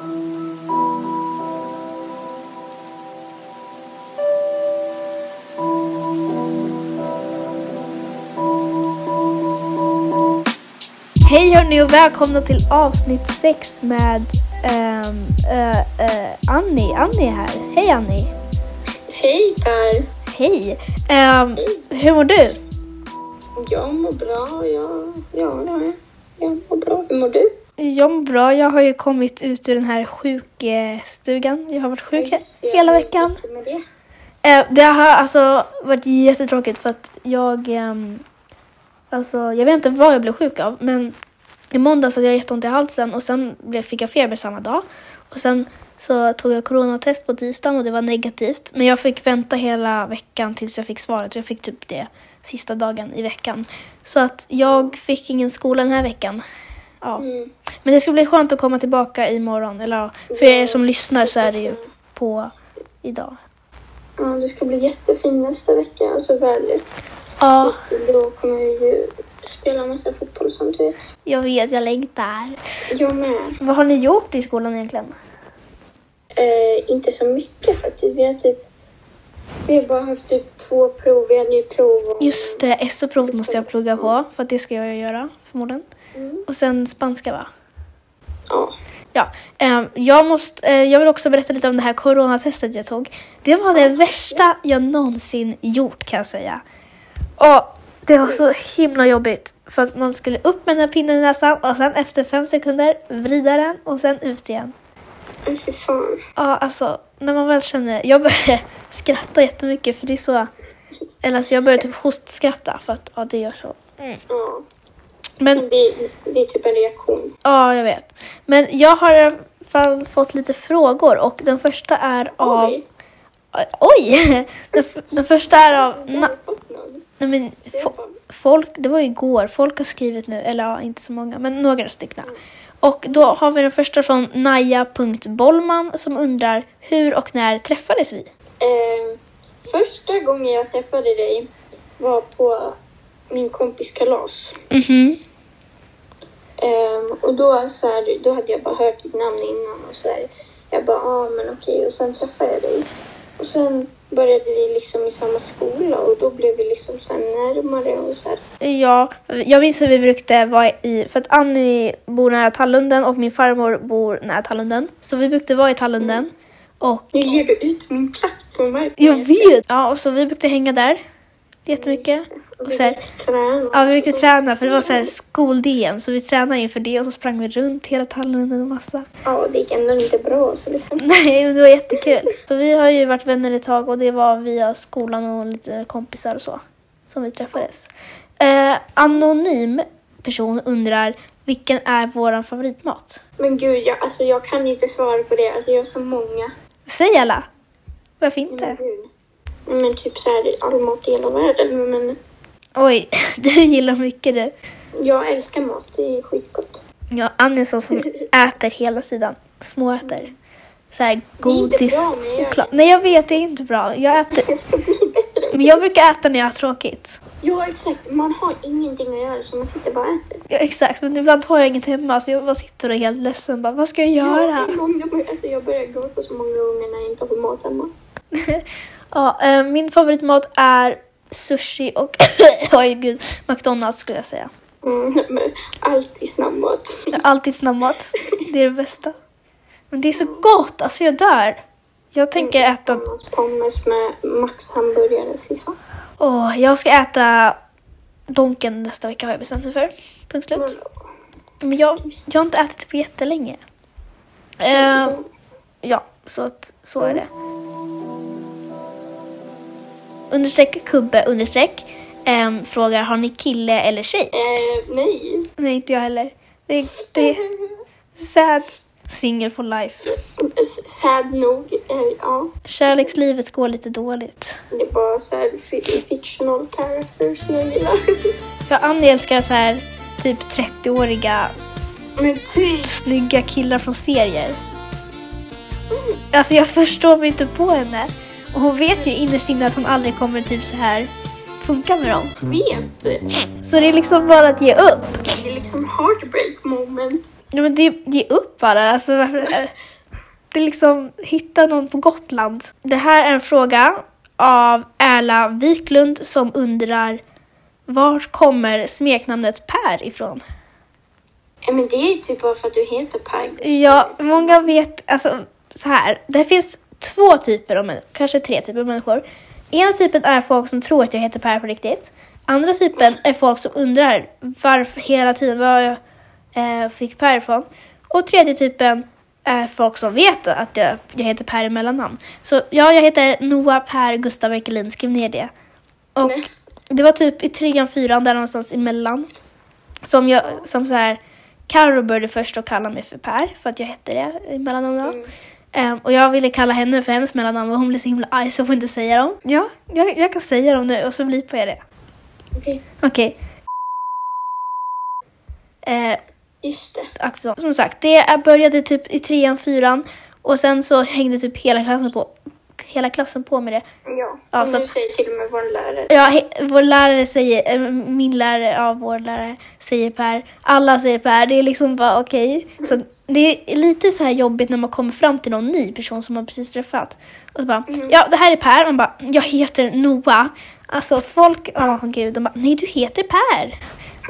Hej hörni och välkomna till avsnitt 6 med um, uh, uh, Annie. Annie är här. Hej Annie. Hej Per! Hej. Um, hur mår du? Jag mår bra. Jag, ja, ja, jag mår bra. Hur mår du? Jag mår bra. Jag har ju kommit ut ur den här sjukstugan. Jag har varit sjuk ser hela veckan. det. Eh, det har alltså varit jättetråkigt för att jag... ehm, alltså, jag vet inte vad jag blev sjuk av, men i måndags hade jag jätteont i halsen och sen fick jag feber samma dag. Och sen så tog jag coronatest på tisdagen och det var negativt. Men jag fick vänta hela veckan tills jag fick svaret. Jag fick typ det sista dagen i veckan. Så att jag fick ingen skola den här veckan. Ja. Mm. Men det ska bli skönt att komma tillbaka imorgon. Eller ja, för er som lyssnar så är det ju på idag. Ja, det ska bli jättefint nästa vecka, alltså vädret. Ja. Så Då kommer vi ju spela massa fotboll som du vet. Jag vet, jag längtar. Jag med. Vad har ni gjort i skolan egentligen? Eh, inte så mycket faktiskt. Vi har typ... Vi har bara haft typ två prov. Vi hade ju prov. Just det, SO-prov måste jag plugga på för att det ska jag göra förmodligen. Mm. Och sen spanska va? Ja. Ja, ehm, jag, måste, eh, jag vill också berätta lite om det här coronatestet jag tog. Det var det värsta jag någonsin gjort kan jag säga. Och det var så himla jobbigt. För att man skulle upp med den här pinnen i näsan och sen efter fem sekunder vrida den och sen ut igen. Fy fan. Ja, alltså när man väl känner... Jag började skratta jättemycket för det är så... Eller alltså jag började typ hostskratta för att ja, det gör så. Ja. Men Det, det är typ en reaktion. ja, jag vet. Men jag har i alla fall fått lite frågor och den första är av... Oj. Oj! Den, den första är av... Har Na, du fått någon? nej, men, fo, folk, det var ju igår. Folk har skrivit nu, eller ja, inte så många, men några stycken. Och då har vi den första från Naja.Bollman som undrar hur och när träffades vi? Eh, första gången jag träffade dig var på min kompis kalas. Mhm. Ehm, och då, så här, då hade jag bara hört ditt namn innan och så här, jag bara, ja ah, men okej. Och sen träffade jag dig. Och sen började vi liksom i samma skola och då blev vi liksom så närmare och så här. Ja, jag minns hur vi brukade vara i, för att Annie bor nära Tallunden och min farmor bor nära Tallunden. Så vi brukade vara i Tallunden. Och Nu ger du ut min plats på marken. jag vet! Ja, och så vi brukade hänga där jättemycket. Och Och så här, träna. ja, vi brukade träna för det var så här skol-DM så vi tränade inför det och så sprang vi runt hela Tallunden och massa. Ja, det gick ändå inte bra så liksom. Nej, men det var jättekul. Så vi har ju varit vänner ett tag och det var via skolan och lite kompisar och så som vi träffades. Eh, anonym person undrar vilken är våran favoritmat? Men gud, jag, alltså, jag kan inte svara på det. Alltså jag har så många. Säg alla! Varför Men, inte? gud. men typ så här all mat i hela världen. Men Oj, du gillar mycket du. jag älskar mat. Det är skitgott. Ja, Annie är så som äter hela tiden. Småäter. Så här Det är inte godis. bra, men jag gör choklad. Nej, jag vet, det är inte bra. Jag äter... Jag ska bli bättre. Men jag brukar äta när jag har tråkigt. Ja, exakt. Man har ingenting att göra så man sitter bara och äter. Ja, exakt, men ibland har jag inget hemma så jag bara sitter och är helt ledsen. Bara, vad ska jag Ja, göra? jag, började, alltså, jag började gråta så många gånger när jag inte har mat hemma. Ja, eh, min favoritmat är sushi och oj gud, McDonalds skulle jag säga. Mm, alltid snabbmat. Alltid snabbmat. Det är det bästa. Men det är så gott, alltså jag dör. Jag tänker äta, McDonalds pommes med Max hamburgare sista. åh, jag ska äta Donken nästa vecka har jag bestämt mig för. Punkt slut. Men, jag, jag har inte ätit på jättelänge. Eh, ja, så att, så är det. Understreck kubbe understreck ehm, frågar har ni kille eller tjej? eh, nej. Nej, inte jag heller. Det, det är sad. Single for life. Sad nog. Eh, ja. Kärlekslivet går lite dåligt. Det är bara så här fi- fictional characters jag gillar. För Annie älskar så här typ 30-åriga Men typ. snygga killar från serier. Alltså jag förstår mig inte på henne. Och hon vet ju innerst inne att hon aldrig kommer typ så här funka med dem. Vet. Så det är liksom bara att ge upp. Det är liksom heartbreak moment. Ja, men det, är upp bara. Alltså, det är liksom, hitta någon på Gotland. Det här är en fråga av Erla Wiklund som undrar var kommer smeknamnet Per ifrån? Ja, men det är ju typ bara för att du heter Per. Ja, många vet, alltså så här. Det finns två typer av människor, kanske tre typer av människor. Ena typen är folk som tror att jag heter Per på riktigt. Andra typen är folk som undrar varför hela tiden var jag eh, fick Per ifrån. Och tredje typen är folk som vet att jag, jag heter Per i mellannamn. Så ja, jag heter Noah Per Gustav Ekelin, skriv ner det. Och Nej. det var typ i trean, fyran, där någonstans emellan. Som jag, som så här, Carro började först att kalla mig för Per, för att jag hette det i mellannamn då. Mm. Ehm, och jag ville kalla henne för hennes mellannamn och hon blev så himla arg så jag får inte säga dem. Ja, jag, jag kan säga dem nu och så blipar jag det. Okej, Okej. Eh, just det. alltså, som sagt, det är- började typ i trean, fyran och sen så hängde typ hela klassen på, hela klassen på med det. Ja, Ja, och så nu säger till och med vår lärare. Ja, he, vår lärare säger, eh, min lärare, ja vår lärare säger Per. Alla säger Per, det är liksom bara okej. Så det är lite så här jobbigt när man kommer fram till någon ny person som man precis träffat. Och så bara, ja det här är Per. Man bara, jag heter Noah. Alltså folk, åh gud, de bara, nej du heter Per.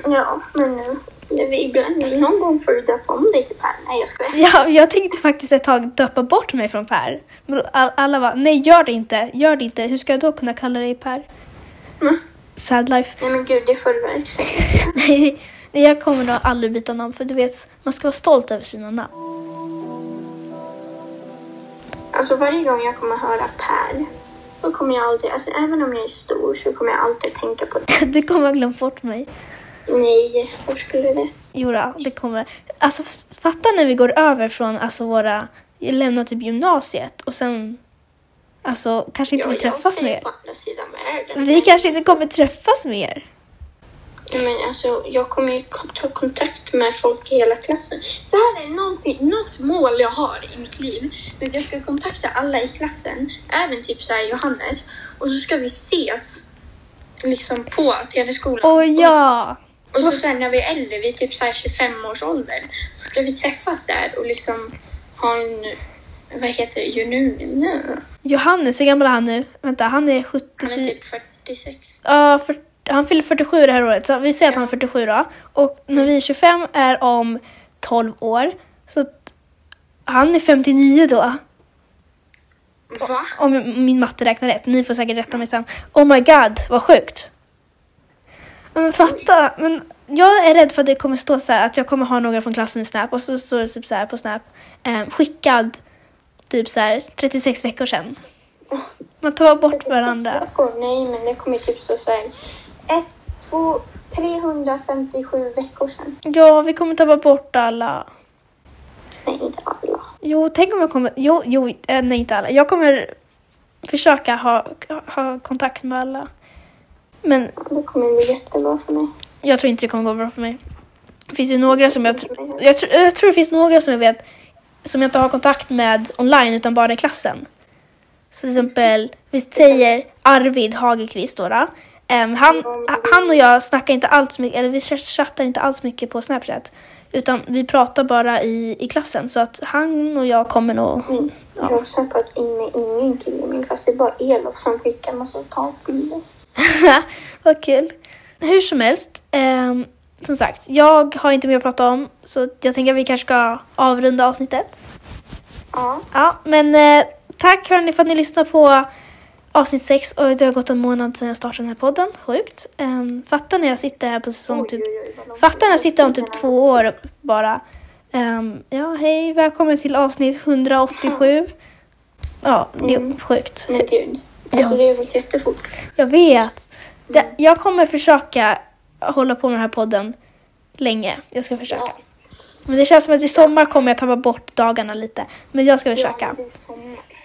Ja, men nu. Ibland, någon gång får du döpa om dig till Per. Nej, jag skojar. Ja, jag tänkte faktiskt ett tag döpa bort mig från Per. Men alla var, nej gör det inte, gör det inte. Hur ska jag då kunna kalla dig Per? Mm. Sad life. Nej, men gud, det får du verkligen. Nej, nej, jag kommer nog aldrig byta namn för du vet, man ska vara stolt över sina namn. Alltså varje gång jag kommer höra Per, då kommer jag alltid, alltså även om jag är stor så kommer jag alltid tänka på det. Du kommer ha glömt bort mig. Nej, var skulle det? Jodå, det kommer. Alltså fatta när vi går över från alltså våra, lämnar typ gymnasiet och sen, alltså kanske inte Ja, vi träffas mer. Vi kanske inte kommer träffas mer. Men alltså, jag kommer ju ta kontakt med folk i hela klassen. Så här är någonting, något mål jag har i mitt liv. Att jag ska kontakta alla i klassen, även typ så Johannes. Och så ska vi ses liksom på Teleskolan. Åh ja! Och så sen när vi är äldre, vi är typ så här 25 års ålder, så ska vi träffas där och liksom ha en, vad heter det, ju nu, nu. Johannes, hur gammal är han nu? Vänta, han är Han är 74. typ 46. Ja, för, han fyller 47 det här året, så vi säger att han är 47 då. Och när vi är 25 är om 12 år. Så att han är 59 då. Va? Om min matte räknar rätt. Ni får säkert rätta mig sen. Oh my god, vad sjukt. Men fatta, men jag är rädd för att det kommer stå så här att jag kommer ha några från klassen i Snap och så står det typ så här på Snap. Eh, skickad typ så här 36 veckor sedan. Man tar bort varandra. Veckor? Nej, men det kommer typ stå så här. Ett, två, 357 veckor sedan. Ja, vi kommer ta bort alla. Nej, inte alla. Jo, tänk om jag kommer... Jo, jo, eh, nej inte alla. Jag kommer försöka ha, ha kontakt med alla. Men Det kommer bli jättebra för mig. jag tror inte det kommer gå bra för mig. Det finns ju några som jag, tr- jag, tr- jag tror det finns några som jag vet som jag inte har kontakt med online utan bara i klassen. Så till exempel, vi säger Arvid Hagekvist då. då. Ehm, han, han och jag snackar inte alls mycket, eller vi chattar inte alls mycket på Snapchat. Utan vi pratar bara i, i klassen så att han och jag kommer nog... Mm. Jag har snackat in med ingen kille i min klass. Det är bara Elof som skickar massa takbilder. Vad kul. Hur som helst, ehm, som sagt, jag har inte mer att prata om så jag tänker att vi kanske ska avrunda avsnittet. Ja. Ja, men eh, tack hörni för att ni lyssnade på avsnitt 6 och det har gått en månad sedan jag startade den här podden. Sjukt. Um, fatta när jag sitter här på säsong typ... Oj, oj, oj, vad långt Fatta när jag sitter om typ två år bara. Ehm, ja, hej, välkommen till avsnitt 187. Ja, det är Mm. sjukt. Men gud. Alltså det har gått jättefort. Jag vet. Det, jag kommer försöka hålla på med den här podden länge. Jag ska försöka. Ja. Men det känns som att i sommar kommer jag ta bort dagarna lite. Men jag ska försöka. Ja.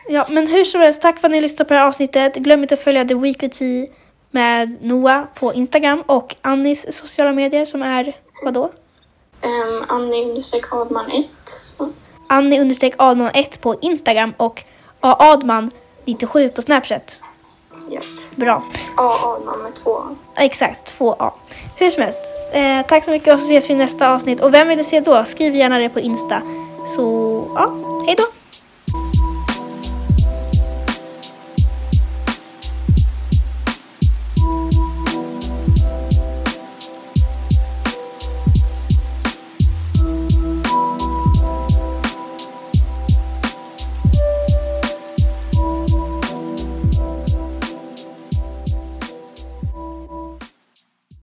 Ja, men hur som helst, tack för att ni lyssnade på det här avsnittet. Glöm inte att följa The Weekly Tea med Noah på Instagram och Annis sociala medier som är vadå? Um, Annie understreck Adman 1. Så. Annie understreck Adman 1 på Instagram och A. Adman 97 på Snapchat. Ja. Bra. A. Adman med två Exakt, två A. Hur som helst, Eh, tack så mycket och så ses vi i nästa avsnitt. Och vem vill du se då? Skriv gärna det på Insta. Så ja, hej då!